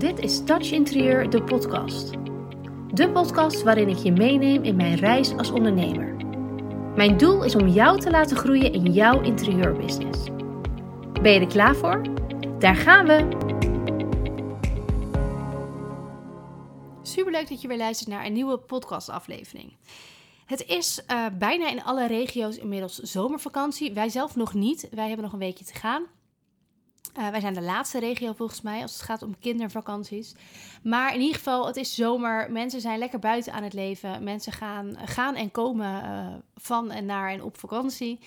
Dit is Touch Interieur, de podcast. De podcast waarin ik je meeneem in mijn reis als ondernemer. Mijn doel is om jou te laten groeien in jouw interieurbusiness. Ben je er klaar voor? Daar gaan we! Superleuk dat je weer luistert naar een nieuwe podcastaflevering. Het is uh, bijna in alle regio's inmiddels zomervakantie. Wij zelf nog niet. Wij hebben nog een weekje te gaan. Uh, wij zijn de laatste regio volgens mij als het gaat om kindervakanties. Maar in ieder geval, het is zomer. Mensen zijn lekker buiten aan het leven. Mensen gaan, gaan en komen uh, van en naar en op vakantie.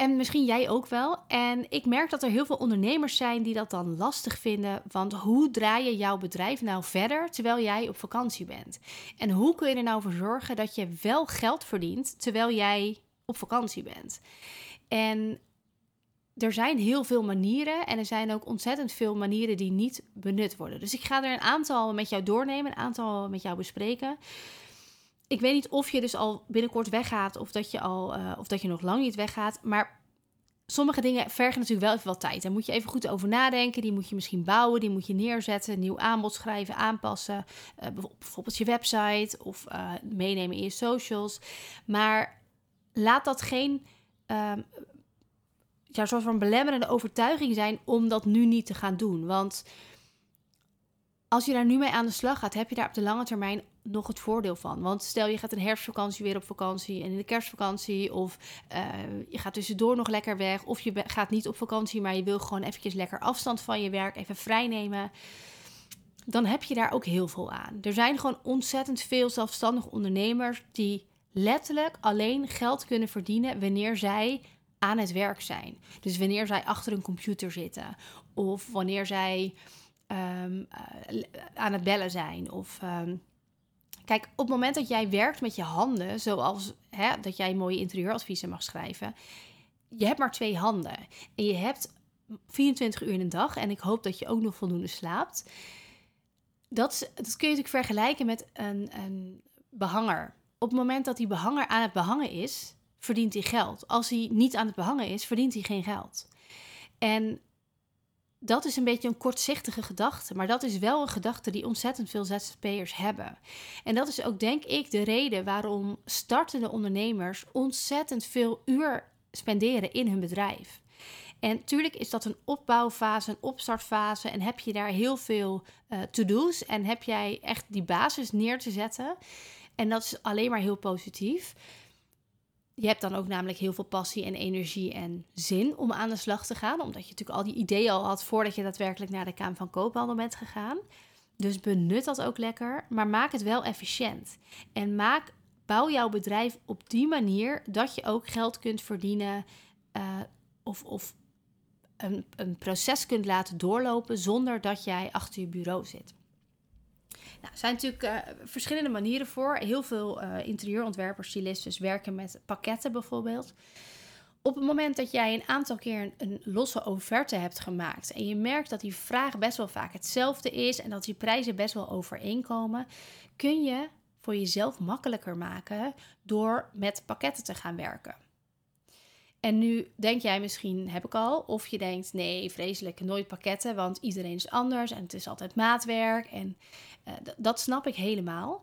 En misschien jij ook wel. En ik merk dat er heel veel ondernemers zijn die dat dan lastig vinden. Want hoe draai je jouw bedrijf nou verder terwijl jij op vakantie bent? En hoe kun je er nou voor zorgen dat je wel geld verdient terwijl jij op vakantie bent? En er zijn heel veel manieren en er zijn ook ontzettend veel manieren die niet benut worden. Dus ik ga er een aantal met jou doornemen, een aantal met jou bespreken. Ik weet niet of je dus al binnenkort weggaat of dat je, al, uh, of dat je nog lang niet weggaat. Maar sommige dingen vergen natuurlijk wel even wat tijd. Daar moet je even goed over nadenken. Die moet je misschien bouwen, die moet je neerzetten, nieuw aanbod schrijven, aanpassen. Uh, bijvoorbeeld je website of uh, meenemen in je socials. Maar laat dat geen um, ja, soort van belemmerende overtuiging zijn om dat nu niet te gaan doen. Want als je daar nu mee aan de slag gaat, heb je daar op de lange termijn nog het voordeel van. Want stel je gaat een herfstvakantie weer op vakantie en in de kerstvakantie, of uh, je gaat tussendoor nog lekker weg, of je gaat niet op vakantie, maar je wil gewoon eventjes lekker afstand van je werk, even vrij nemen. Dan heb je daar ook heel veel aan. Er zijn gewoon ontzettend veel zelfstandige ondernemers die letterlijk alleen geld kunnen verdienen wanneer zij aan het werk zijn. Dus wanneer zij achter een computer zitten, of wanneer zij um, uh, aan het bellen zijn, of um, Kijk, op het moment dat jij werkt met je handen, zoals hè, dat jij mooie interieuradviezen mag schrijven, je hebt maar twee handen. En je hebt 24 uur in een dag. En ik hoop dat je ook nog voldoende slaapt. Dat, dat kun je natuurlijk vergelijken met een, een behanger. Op het moment dat die behanger aan het behangen is, verdient hij geld. Als hij niet aan het behangen is, verdient hij geen geld. En dat is een beetje een kortzichtige gedachte, maar dat is wel een gedachte die ontzettend veel ZZP'ers hebben. En dat is ook, denk ik, de reden waarom startende ondernemers ontzettend veel uur spenderen in hun bedrijf. En natuurlijk is dat een opbouwfase, een opstartfase en heb je daar heel veel uh, to-do's en heb jij echt die basis neer te zetten. En dat is alleen maar heel positief je hebt dan ook namelijk heel veel passie en energie en zin om aan de slag te gaan. Omdat je natuurlijk al die ideeën al had voordat je daadwerkelijk naar de Kamer van Koophandel bent gegaan. Dus benut dat ook lekker, maar maak het wel efficiënt. En maak, bouw jouw bedrijf op die manier dat je ook geld kunt verdienen uh, of, of een, een proces kunt laten doorlopen zonder dat jij achter je bureau zit. Nou, er zijn natuurlijk uh, verschillende manieren voor. Heel veel uh, interieurontwerpers, stylistes werken met pakketten bijvoorbeeld. Op het moment dat jij een aantal keer een, een, losse offerte hebt gemaakt en je merkt dat die vraag best wel vaak hetzelfde is en dat die prijzen best wel overeenkomen, kun je voor jezelf makkelijker maken door met pakketten te gaan werken. En nu denk jij misschien, heb ik al. Of je denkt, nee, vreselijk, nooit pakketten, want iedereen is anders en het is altijd maatwerk. En uh, dat snap ik helemaal.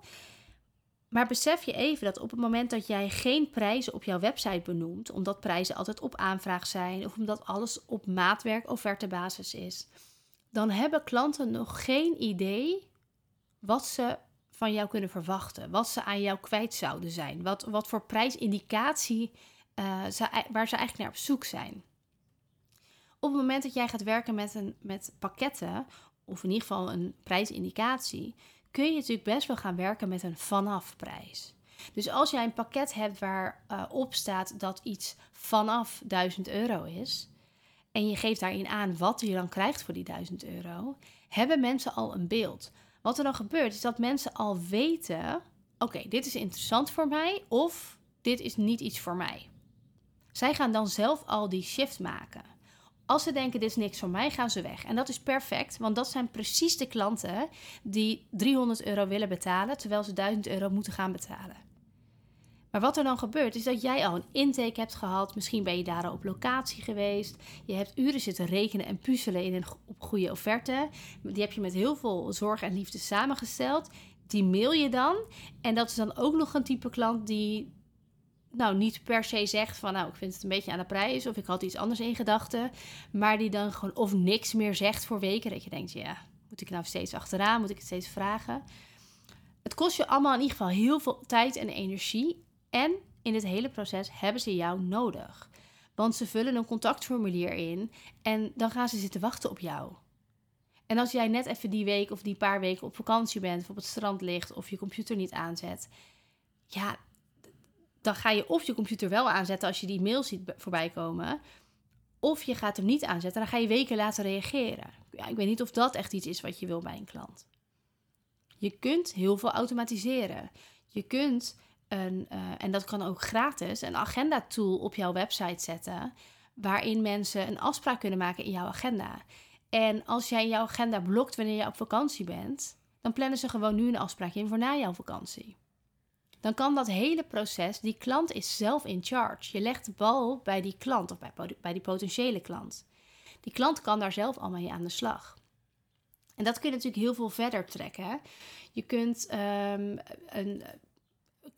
Maar besef je even dat op het moment dat jij geen prijzen op jouw website benoemt, omdat prijzen altijd op aanvraag zijn of omdat alles op maatwerk offertebasis is, dan hebben klanten nog geen idee wat ze van jou kunnen verwachten, wat ze aan jou kwijt zouden zijn, wat, wat voor prijsindicatie uh, waar ze eigenlijk naar op zoek zijn. Op het moment dat jij gaat werken met, een, met pakketten, of in ieder geval een prijsindicatie, kun je natuurlijk best wel gaan werken met een vanaf prijs. Dus als jij een pakket hebt waarop uh, op staat dat iets vanaf 1000 euro is, en je geeft daarin aan wat je dan krijgt voor die 1000 euro, hebben mensen al een beeld. Wat er dan gebeurt, is dat mensen al weten: oké, dit is interessant voor mij, of dit is niet iets voor mij. Zij gaan dan zelf al die shift maken. Als ze denken, dit is niks voor mij, gaan ze weg. En dat is perfect, want dat zijn precies de klanten die 300 euro willen betalen, terwijl ze 1000 euro moeten gaan betalen. Maar wat er dan gebeurt, is dat jij al een intake hebt gehad. Misschien ben je daar al op locatie geweest. Je hebt uren zitten rekenen en puzzelen in een op goede offerte. Die heb je met heel veel zorg en liefde samengesteld. Die mail je dan. En dat is dan ook nog een type klant die nou niet per se zegt van nou ik vind het een beetje aan de prijs of ik had iets anders in gedachten, maar die dan gewoon of niks meer zegt voor weken dat je denkt ja moet ik nou steeds achteraan, moet ik het steeds vragen. Het kost je allemaal in ieder geval heel veel tijd en energie en in dit hele proces hebben ze jou nodig. Want ze vullen een contactformulier in en dan gaan ze zitten wachten op jou. En als jij net even die week of die paar weken op vakantie bent, of op het strand ligt of je computer niet aanzet, ja, dan ga je of je computer wel aanzetten als je die mail ziet voorbij komen, of je gaat hem niet aanzetten en dan ga je weken later reageren. Ja, ik weet niet of dat echt iets is wat je wil bij een klant. Je kunt heel veel automatiseren. Je kunt een, uh, en dat kan ook gratis, een agenda-tool op jouw website zetten. Waarin mensen een afspraak kunnen maken in jouw agenda. En als jij jouw agenda blokt wanneer je op vakantie bent, dan plannen ze gewoon nu een afspraak in voor na jouw vakantie. Dan kan dat hele proces, die klant is zelf in charge. Je legt de bal bij die klant of bij, bij die potentiële klant. Die klant kan daar zelf allemaal mee aan de slag. En dat kun je natuurlijk heel veel verder trekken. Je kunt um, een,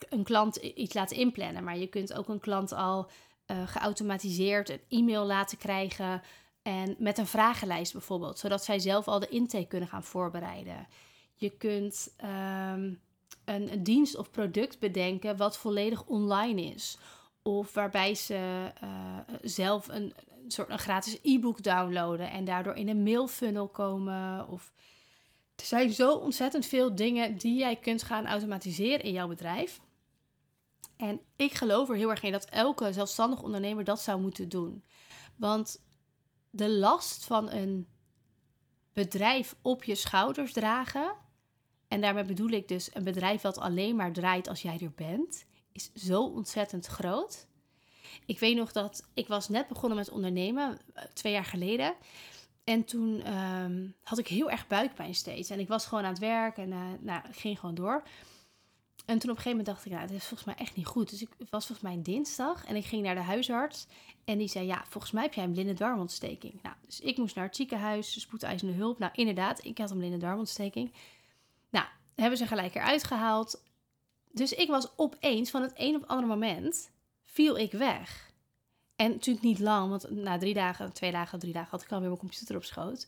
een klant iets laten inplannen, maar je kunt ook een klant al uh, geautomatiseerd een e-mail laten krijgen en met een vragenlijst bijvoorbeeld, zodat zij zelf al de intake kunnen gaan voorbereiden. Je kunt um, een, dienst of product bedenken wat volledig online is. Of waarbij ze uh, zelf een, een soort een gratis e-book downloaden en daardoor in een mailfunnel komen. Of er zijn zo ontzettend veel dingen die jij kunt gaan automatiseren in jouw bedrijf. En ik geloof er heel erg in dat elke zelfstandig ondernemer dat zou moeten doen. Want de last van een bedrijf op je schouders dragen, en daarmee bedoel ik dus een bedrijf dat alleen maar draait als jij er bent, is zo ontzettend groot. Ik weet nog dat ik was net begonnen met ondernemen, eh, twee jaar geleden. En toen ehm, had ik heel erg buikpijn steeds. En ik was gewoon aan het werk en uh, nou, ging gewoon door. En toen op een gegeven moment dacht ik, nou, dit is volgens mij echt niet goed. Dus ik was volgens mij een dinsdag en ik ging naar de huisarts. En die zei, ja, volgens mij heb jij een blinde darmontsteking. Nou, dus ik moest naar het ziekenhuis, spoedeisende hulp. Nou, inderdaad, ik had een blinde darmontsteking. Hebben ze gelijk eruit gehaald. Dus ik was opeens, van het een op het andere moment, viel ik weg. En natuurlijk niet lang, want na drie dagen, twee dagen, drie dagen had ik alweer mijn computer op schoot.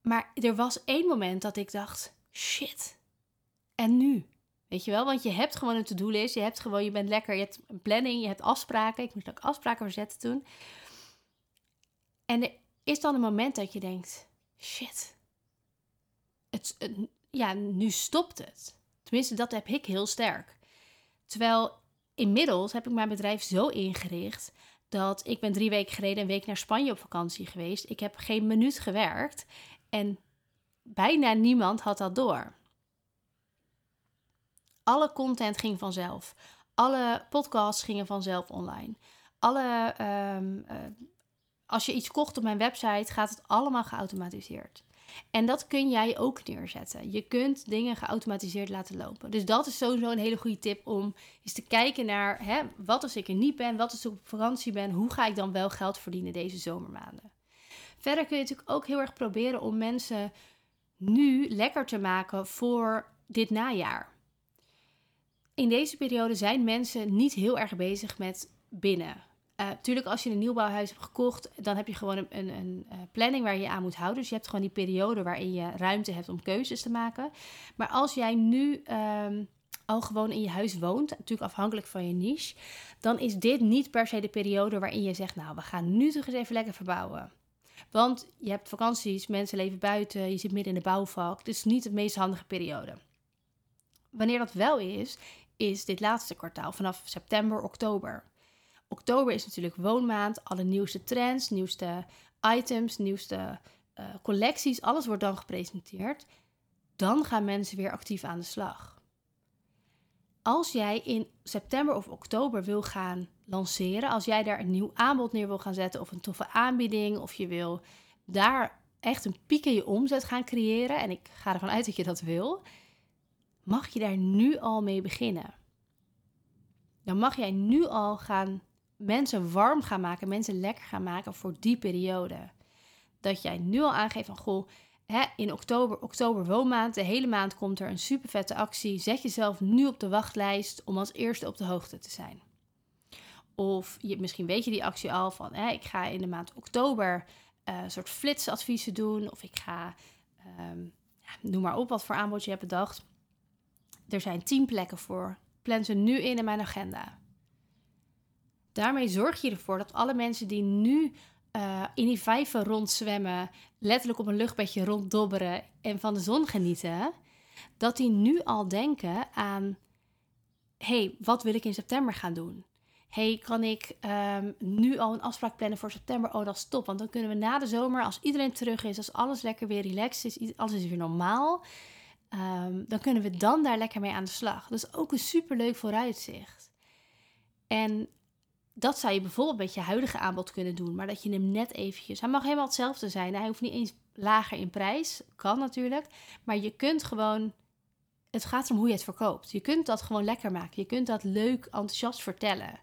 Maar er was één moment dat ik dacht, shit, en nu? Weet je wel, want je hebt gewoon een to-do-list, je hebt gewoon, je bent lekker, je hebt een planning, je hebt afspraken. Ik moest ook afspraken verzetten toen. En er is dan een moment dat je denkt, shit, het, ja, nu stopt het. Tenminste, dat heb ik heel sterk. Terwijl inmiddels heb ik mijn bedrijf zo ingericht dat ik ben drie weken geleden een week naar Spanje op vakantie geweest. Ik heb geen minuut gewerkt en bijna niemand had dat door. Alle content ging vanzelf. Alle podcasts gingen vanzelf online. Alle, ehm, eh, als je iets kocht op mijn website, gaat het allemaal geautomatiseerd. En dat kun jij ook neerzetten. Je kunt dingen geautomatiseerd laten lopen. Dus dat is sowieso een hele goede tip om eens te kijken naar hè, wat als ik er niet ben, wat als ik op vakantie ben, hoe ga ik dan wel geld verdienen deze zomermaanden. Verder kun je natuurlijk ook heel erg proberen om mensen nu lekker te maken voor dit najaar. In deze periode zijn mensen niet heel erg bezig met binnen. Natuurlijk, eh, als je een nieuwbouwhuis hebt gekocht, dan heb je gewoon een, een, een, eh, planning waar je aan moet houden. Dus je hebt gewoon die periode waarin je ruimte hebt om keuzes te maken. Maar als jij nu ehm, al gewoon in je huis woont, natuurlijk afhankelijk van je niche, dan is dit niet per se de periode waarin je zegt, nou, we gaan nu toch eens even lekker verbouwen. Want je hebt vakanties, mensen leven buiten, je zit midden in de bouwvak. Dus niet de meest handige periode. Wanneer dat wel is, is dit laatste kwartaal vanaf september, oktober. Oktober is natuurlijk woonmaand, alle nieuwste trends, nieuwste items, nieuwste uh, collecties, alles wordt dan gepresenteerd. Dan gaan mensen weer actief aan de slag. Als jij in september of oktober wil gaan lanceren, als jij daar een nieuw aanbod neer wil gaan zetten of een toffe aanbieding, of je wil daar echt een piek in je omzet gaan creëren, en ik ga ervan uit dat je dat wil, mag je daar nu al mee beginnen. dan mag jij nu al gaan mensen warm gaan maken, mensen lekker gaan maken voor die periode. Dat jij nu al aangeeft van goh, hè, in oktober, oktober woonmaand, de hele maand komt er een super vette actie. Zet jezelf nu op de wachtlijst om als eerste op de hoogte te zijn. Of je, misschien weet je die actie al van hè, ik ga in de maand oktober uh, een soort flitsadviezen doen. Of ik ga, ja, noem maar op wat voor aanbod je hebt bedacht. Er zijn tien plekken voor. Plan ze nu in in mijn agenda. Daarmee zorg je ervoor dat alle mensen die nu uh, in die vijven rondzwemmen, letterlijk op een luchtbedje ronddobberen en van de zon genieten, dat die nu al denken aan: hey, wat wil ik in september gaan doen? hey, kan ik um, nu al een afspraak plannen voor september? Oh, dat is top. Want dan kunnen we na de zomer, als iedereen terug is, als alles lekker weer relaxed is, alles is weer normaal, um, dan kunnen we dan daar lekker mee aan de slag. Dat is ook een superleuk vooruitzicht. En dat zou je bijvoorbeeld met je huidige aanbod kunnen doen, maar dat je hem net eventjes. Hij mag helemaal hetzelfde zijn. Hij hoeft niet eens lager in prijs, kan natuurlijk, maar je kunt gewoon. Het gaat erom hoe je het verkoopt. Je kunt dat gewoon lekker maken. Je kunt dat leuk, enthousiast vertellen.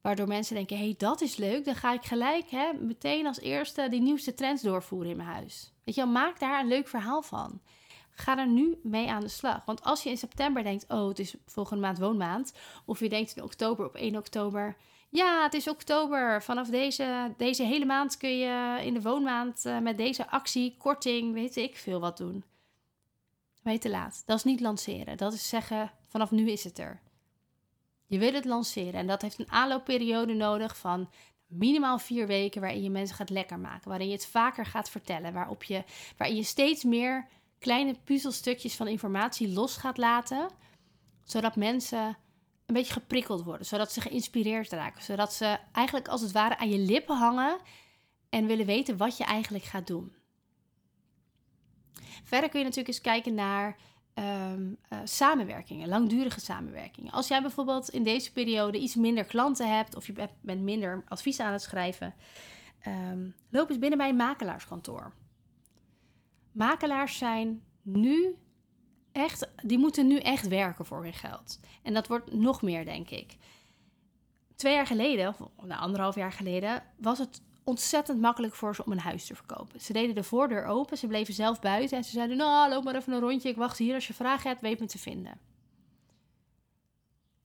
Waardoor mensen denken, hé, hey, dat is leuk. Dan ga ik gelijk hè, meteen als eerste die nieuwste trends doorvoeren in mijn huis. Weet je maak daar een leuk verhaal van. Ga er nu mee aan de slag. Want als je in september denkt, oh, het is volgende maand woonmaand. Of je denkt in oktober, op 1 oktober, ja, het is oktober. Vanaf deze, deze hele maand kun je in de woonmaand uh, met deze actie, korting, weet ik veel wat doen. Ben je te laat. Dat is niet lanceren. Dat is zeggen, vanaf nu is het er. Je wil het lanceren en dat heeft een aanloopperiode nodig van minimaal vier weken waarin je mensen gaat lekker maken, waarin je het vaker gaat vertellen, waarop je, waarin je steeds meer kleine puzzelstukjes van informatie los gaat laten, zodat mensen een beetje geprikkeld worden, zodat ze geïnspireerd raken, zodat ze eigenlijk als het ware aan je lippen hangen en willen weten wat je eigenlijk gaat doen. Verder kun je natuurlijk eens kijken naar um, uh, samenwerkingen, langdurige samenwerkingen. Als jij bijvoorbeeld in deze periode iets minder klanten hebt of je bent minder advies aan het schrijven, um, loop eens binnen bij een makelaarskantoor. Makelaars zijn nu echt, die moeten nu echt werken voor hun geld. En dat wordt nog meer, denk ik. Twee jaar geleden, of nou, anderhalf jaar geleden, was het ontzettend makkelijk voor ze om een huis te verkopen. Ze deden de voordeur open, ze bleven zelf buiten en ze zeiden: Nou, loop maar even een rondje, ik wacht hier. Als je vragen hebt, weet me te vinden.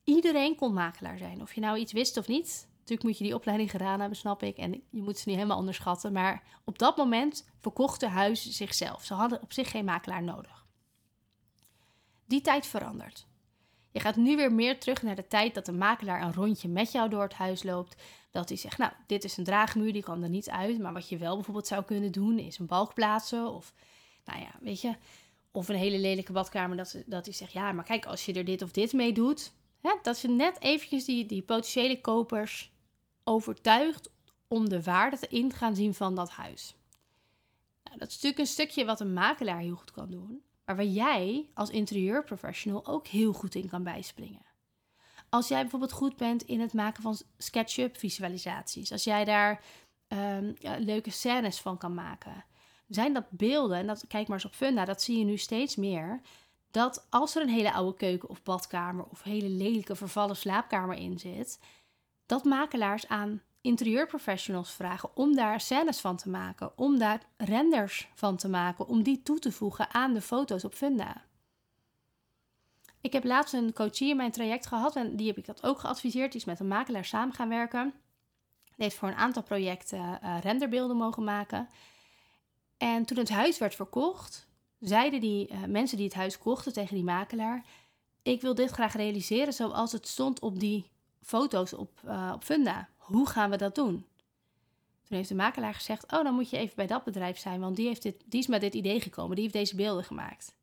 Iedereen kon makelaar zijn, of je nou iets wist of niet. Natuurlijk moet je die opleiding gedaan hebben, snap ik. En je moet ze niet helemaal onderschatten. Maar op dat moment verkochten huizen zichzelf. Ze hadden op zich geen makelaar nodig. Die tijd verandert. Je gaat nu weer meer terug naar de tijd dat de makelaar een rondje met jou door het huis loopt. Dat hij zegt, nou, dit is een draagmuur, die kan er niet uit. Maar wat je wel bijvoorbeeld zou kunnen doen, is een balk plaatsen. Of, nou ja, weet je, of een hele lelijke badkamer. Dat, dat hij zegt, ja, maar kijk, als je er dit of dit mee doet. Hè, dat je net eventjes die, die potentiële kopers overtuigt om de waarde in te gaan zien van dat huis. Nou, dat is natuurlijk een stukje wat een makelaar heel goed kan doen waar jij als interieurprofessional ook heel goed in kan bijspringen. Als jij bijvoorbeeld goed bent in het maken van SketchUp visualisaties, als jij daar ja, leuke scènes van kan maken, zijn dat beelden, en dat, kijk maar eens op Funda, dat zie je nu steeds meer, dat als er een hele oude keuken of badkamer of hele lelijke vervallen slaapkamer in zit, dat makelaars aan interieurprofessionals vragen om daar scènes van te maken, om daar renders van te maken, om die toe te voegen aan de foto's op Funda. Ik heb laatst een coachie in mijn traject gehad en die heb ik dat ook geadviseerd. Die is met een makelaar samen gaan werken. Die heeft voor een aantal projecten uh, renderbeelden mogen maken. En toen het huis werd verkocht, zeiden die uh, mensen die het huis kochten tegen die makelaar: Ik wil dit graag realiseren zoals het stond op die foto's op, uh, op Funda hoe gaan we dat doen? Toen heeft de makelaar gezegd: Oh, dan moet je even bij dat bedrijf zijn, want die, heeft dit, die is met dit idee gekomen, die heeft deze beelden gemaakt.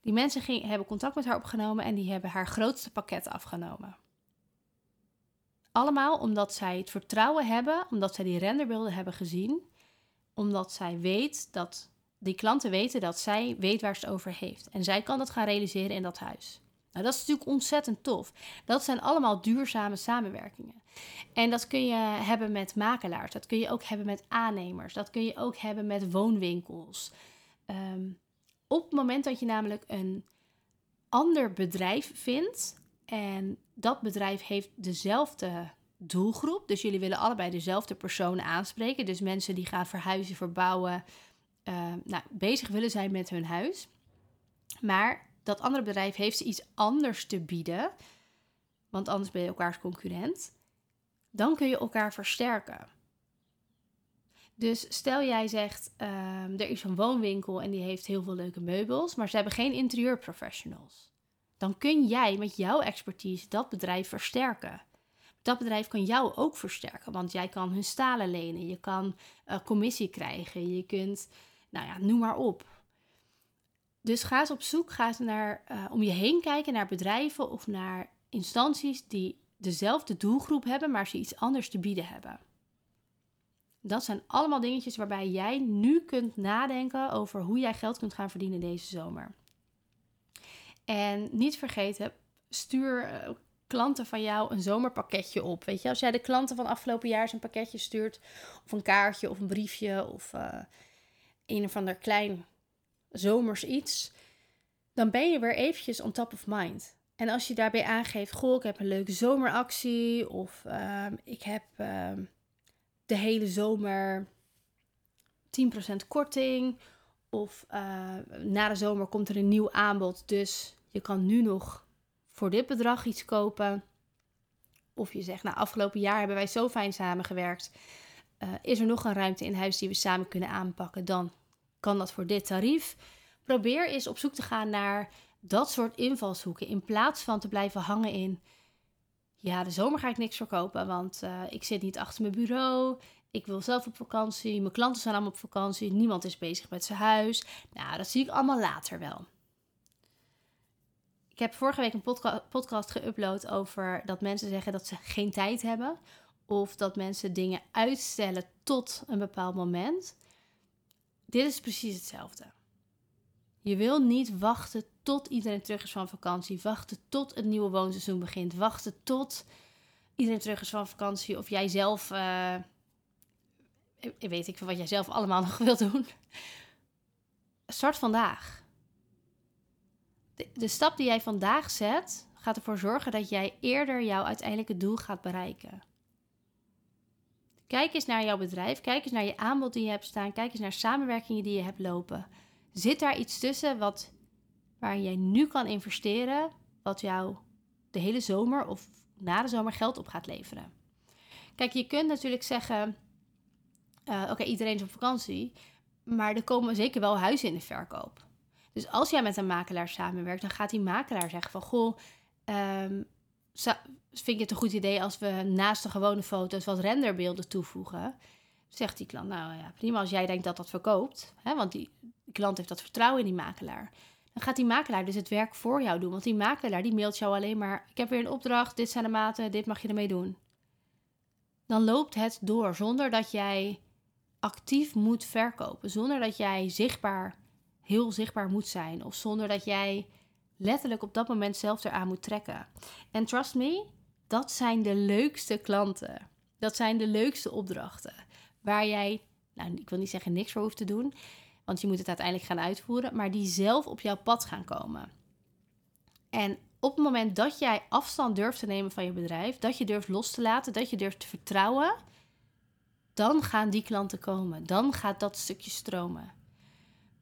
Die mensen ging, hebben contact met haar opgenomen en die hebben haar grootste pakket afgenomen. Allemaal omdat zij het vertrouwen hebben, omdat zij die renderbeelden hebben gezien, omdat zij weet dat die klanten weten dat zij weet waar ze het over heeft. En zij kan dat gaan realiseren in dat huis. Nou, dat is natuurlijk ontzettend tof. Dat zijn allemaal duurzame samenwerkingen. En dat kun je hebben met makelaars, dat kun je ook hebben met aannemers, dat kun je ook hebben met woonwinkels. Um, op het moment dat je namelijk een ander bedrijf vindt En dat bedrijf heeft dezelfde doelgroep. Dus jullie willen allebei dezelfde personen aanspreken. Dus mensen die gaan verhuizen, verbouwen, uh, nou, bezig willen zijn met hun huis. Maar dat andere bedrijf heeft iets anders te bieden, want anders ben je elkaars concurrent. Dan kun je elkaar versterken. Dus stel jij zegt, uh, er is een woonwinkel en die heeft heel veel leuke meubels, maar ze hebben geen interieurprofessionals. Dan kun jij met jouw expertise dat bedrijf versterken. Dat bedrijf kan jou ook versterken, want jij kan hun stalen lenen, je kan uh, commissie krijgen, je kunt, nou ja, noem maar op. Dus ga eens op zoek, ga eens naar, uh, om je heen kijken naar bedrijven of naar instanties die dezelfde doelgroep hebben, maar ze iets anders te bieden hebben. Dat zijn allemaal dingetjes waarbij jij nu kunt nadenken over hoe jij geld kunt gaan verdienen deze zomer. En niet vergeten, stuur uh, klanten van jou een zomerpakketje op. Weet je, als jij de klanten van afgelopen jaar een pakketje stuurt, of een kaartje of een briefje of uh, een of ander klein zomers iets, dan ben je weer eventjes on top of mind. En als je daarbij aangeeft, goh, ik heb een leuke zomeractie of uh, ik heb uh, de hele zomer 10% korting of uh, na de zomer komt er een nieuw aanbod, dus je kan nu nog voor dit bedrag iets kopen. Of je zegt, nou afgelopen jaar hebben wij zo fijn samengewerkt. Uh, is er nog een ruimte in huis die we samen kunnen aanpakken? Dan kan dat voor dit tarief. Probeer eens op zoek te gaan naar dat soort invalshoeken. In plaats van te blijven hangen in. Ja, de zomer ga ik niks verkopen, want uh, ik zit niet achter mijn bureau. Ik wil zelf op vakantie. Mijn klanten zijn allemaal op vakantie. Niemand is bezig met zijn huis. Nou, dat zie ik allemaal later wel. Ik heb vorige week een podca podcast geüpload over dat mensen zeggen dat ze geen tijd hebben. Of dat mensen dingen uitstellen tot een bepaald moment. Dit is precies hetzelfde. Je wil niet wachten tot iedereen terug is van vakantie. Wachten tot het nieuwe woonseizoen begint. Wachten tot iedereen terug is van vakantie. Of jij zelf. Uh, weet ik wat jij zelf allemaal nog wilt doen. Start vandaag. De, de stap die jij vandaag zet, gaat ervoor zorgen dat jij eerder jouw uiteindelijke doel gaat bereiken. Kijk eens naar jouw bedrijf, kijk eens naar je aanbod die je hebt staan, kijk eens naar samenwerkingen die je hebt lopen. Zit daar iets tussen wat, waar jij nu kan investeren, wat jou de hele zomer of na de zomer geld op gaat leveren? Kijk, je kunt natuurlijk zeggen: uh, oké, iedereen is op vakantie, maar er komen zeker wel huizen in de verkoop. Dus als jij met een makelaar samenwerkt, dan gaat die makelaar zeggen van goh, um, vind je het een goed idee als we naast de gewone foto's wat renderbeelden toevoegen? Zegt die klant, nou ja, prima als jij denkt dat dat verkoopt, hè, want die klant heeft dat vertrouwen in die makelaar. Dan gaat die makelaar dus het werk voor jou doen. Want die makelaar die mailt jou alleen maar: Ik heb weer een opdracht, dit zijn de maten, dit mag je ermee doen. Dan loopt het door zonder dat jij actief moet verkopen. Zonder dat jij zichtbaar, heel zichtbaar moet zijn. Of zonder dat jij letterlijk op dat moment zelf eraan moet trekken. En trust me, dat zijn de leukste klanten. Dat zijn de leukste opdrachten. Waar jij, nou, ik wil niet zeggen niks voor hoeft te doen, want je moet het uiteindelijk gaan uitvoeren, maar die zelf op jouw pad gaan komen. En op het moment dat jij afstand durft te nemen van je bedrijf, dat je durft los te laten, dat je durft te vertrouwen, dan gaan die klanten komen. Dan gaat dat stukje stromen.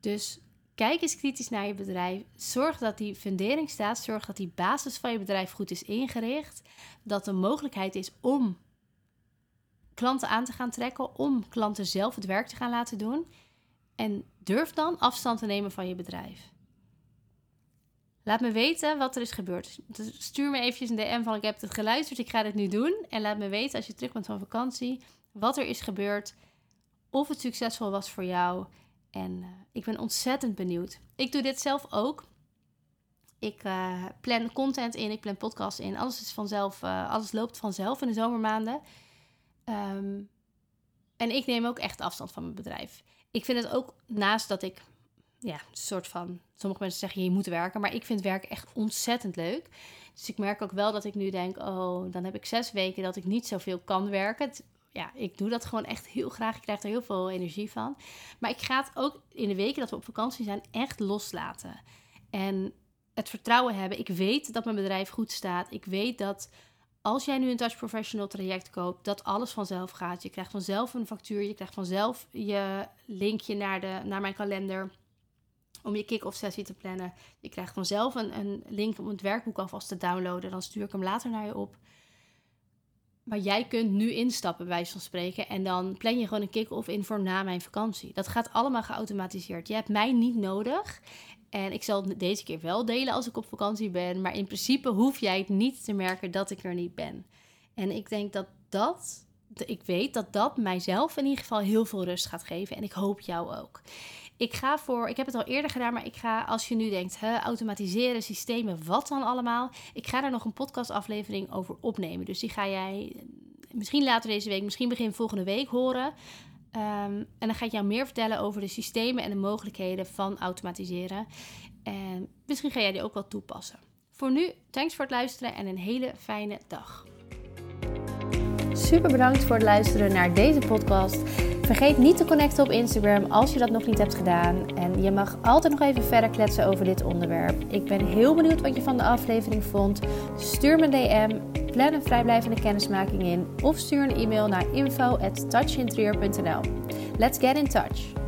Dus Kijk eens kritisch naar je bedrijf. Zorg dat die fundering staat. Zorg dat die basis van je bedrijf goed is ingericht. Dat er mogelijkheid is om klanten aan te gaan trekken. Om klanten zelf het werk te gaan laten doen. En durf dan afstand te nemen van je bedrijf. Laat me weten wat er is gebeurd. Dus stuur me eventjes een DM van ik heb het geluisterd, ik ga dit nu doen. En laat me weten als je terug bent van vakantie wat er is gebeurd. Of het succesvol was voor jou. En uh, ik ben ontzettend benieuwd. Ik doe dit zelf ook. Ik uh, plan content in, ik plan podcasts in. Alles is vanzelf, uh, alles loopt vanzelf in de zomermaanden. Um, en ik neem ook echt afstand van mijn bedrijf. Ik vind het ook, naast dat ik, ja, soort van, sommige mensen zeggen je moet werken, maar ik vind werk echt ontzettend leuk. Dus ik merk ook wel dat ik nu denk, oh, dan heb ik zes weken dat ik niet zoveel kan werken ja, ik doe dat gewoon echt heel graag. Ik krijg er heel veel energie van. Maar ik ga het ook in de weken dat we op vakantie zijn echt loslaten. En het vertrouwen hebben. Ik weet dat mijn bedrijf goed staat. Ik weet dat als jij nu een Touch Professional traject koopt, dat alles vanzelf gaat. Je krijgt vanzelf een factuur, je krijgt vanzelf je linkje naar, de, naar mijn kalender om je kick-off sessie te plannen. Je krijgt vanzelf een, een link om het werkboek alvast te downloaden. Dan stuur ik hem later naar je op. Maar jij kunt nu instappen, bij van spreken. En dan plan je gewoon een kick-off in voor na mijn vakantie. Dat gaat allemaal geautomatiseerd. Je hebt mij niet nodig. En ik zal deze keer wel delen als ik op vakantie ben. Maar in principe hoef jij het niet te merken dat ik er niet ben. En ik denk dat dat, ik weet dat dat mijzelf in ieder geval heel veel rust gaat geven. En ik hoop jou ook. Ik ga voor, ik heb het al eerder gedaan, maar ik ga als je nu denkt, hè, automatiseren, systemen, wat dan allemaal. Ik ga daar nog een podcastaflevering over opnemen. Dus die ga jij misschien later deze week, misschien begin volgende week horen. Ehm, en dan ga ik jou meer vertellen over de systemen en de mogelijkheden van automatiseren. En misschien ga jij die ook wel toepassen. Voor nu, thanks voor het luisteren en een hele fijne dag. Super bedankt voor het luisteren naar deze podcast. Vergeet niet te connecten op Instagram als je dat nog niet hebt gedaan. En je mag altijd nog even verder kletsen over dit onderwerp. Ik ben heel benieuwd wat je van de aflevering vond. Stuur me een DM, plan een vrijblijvende kennismaking in of stuur een e-mail naar info@touchinterieur.nl. Let's get in touch.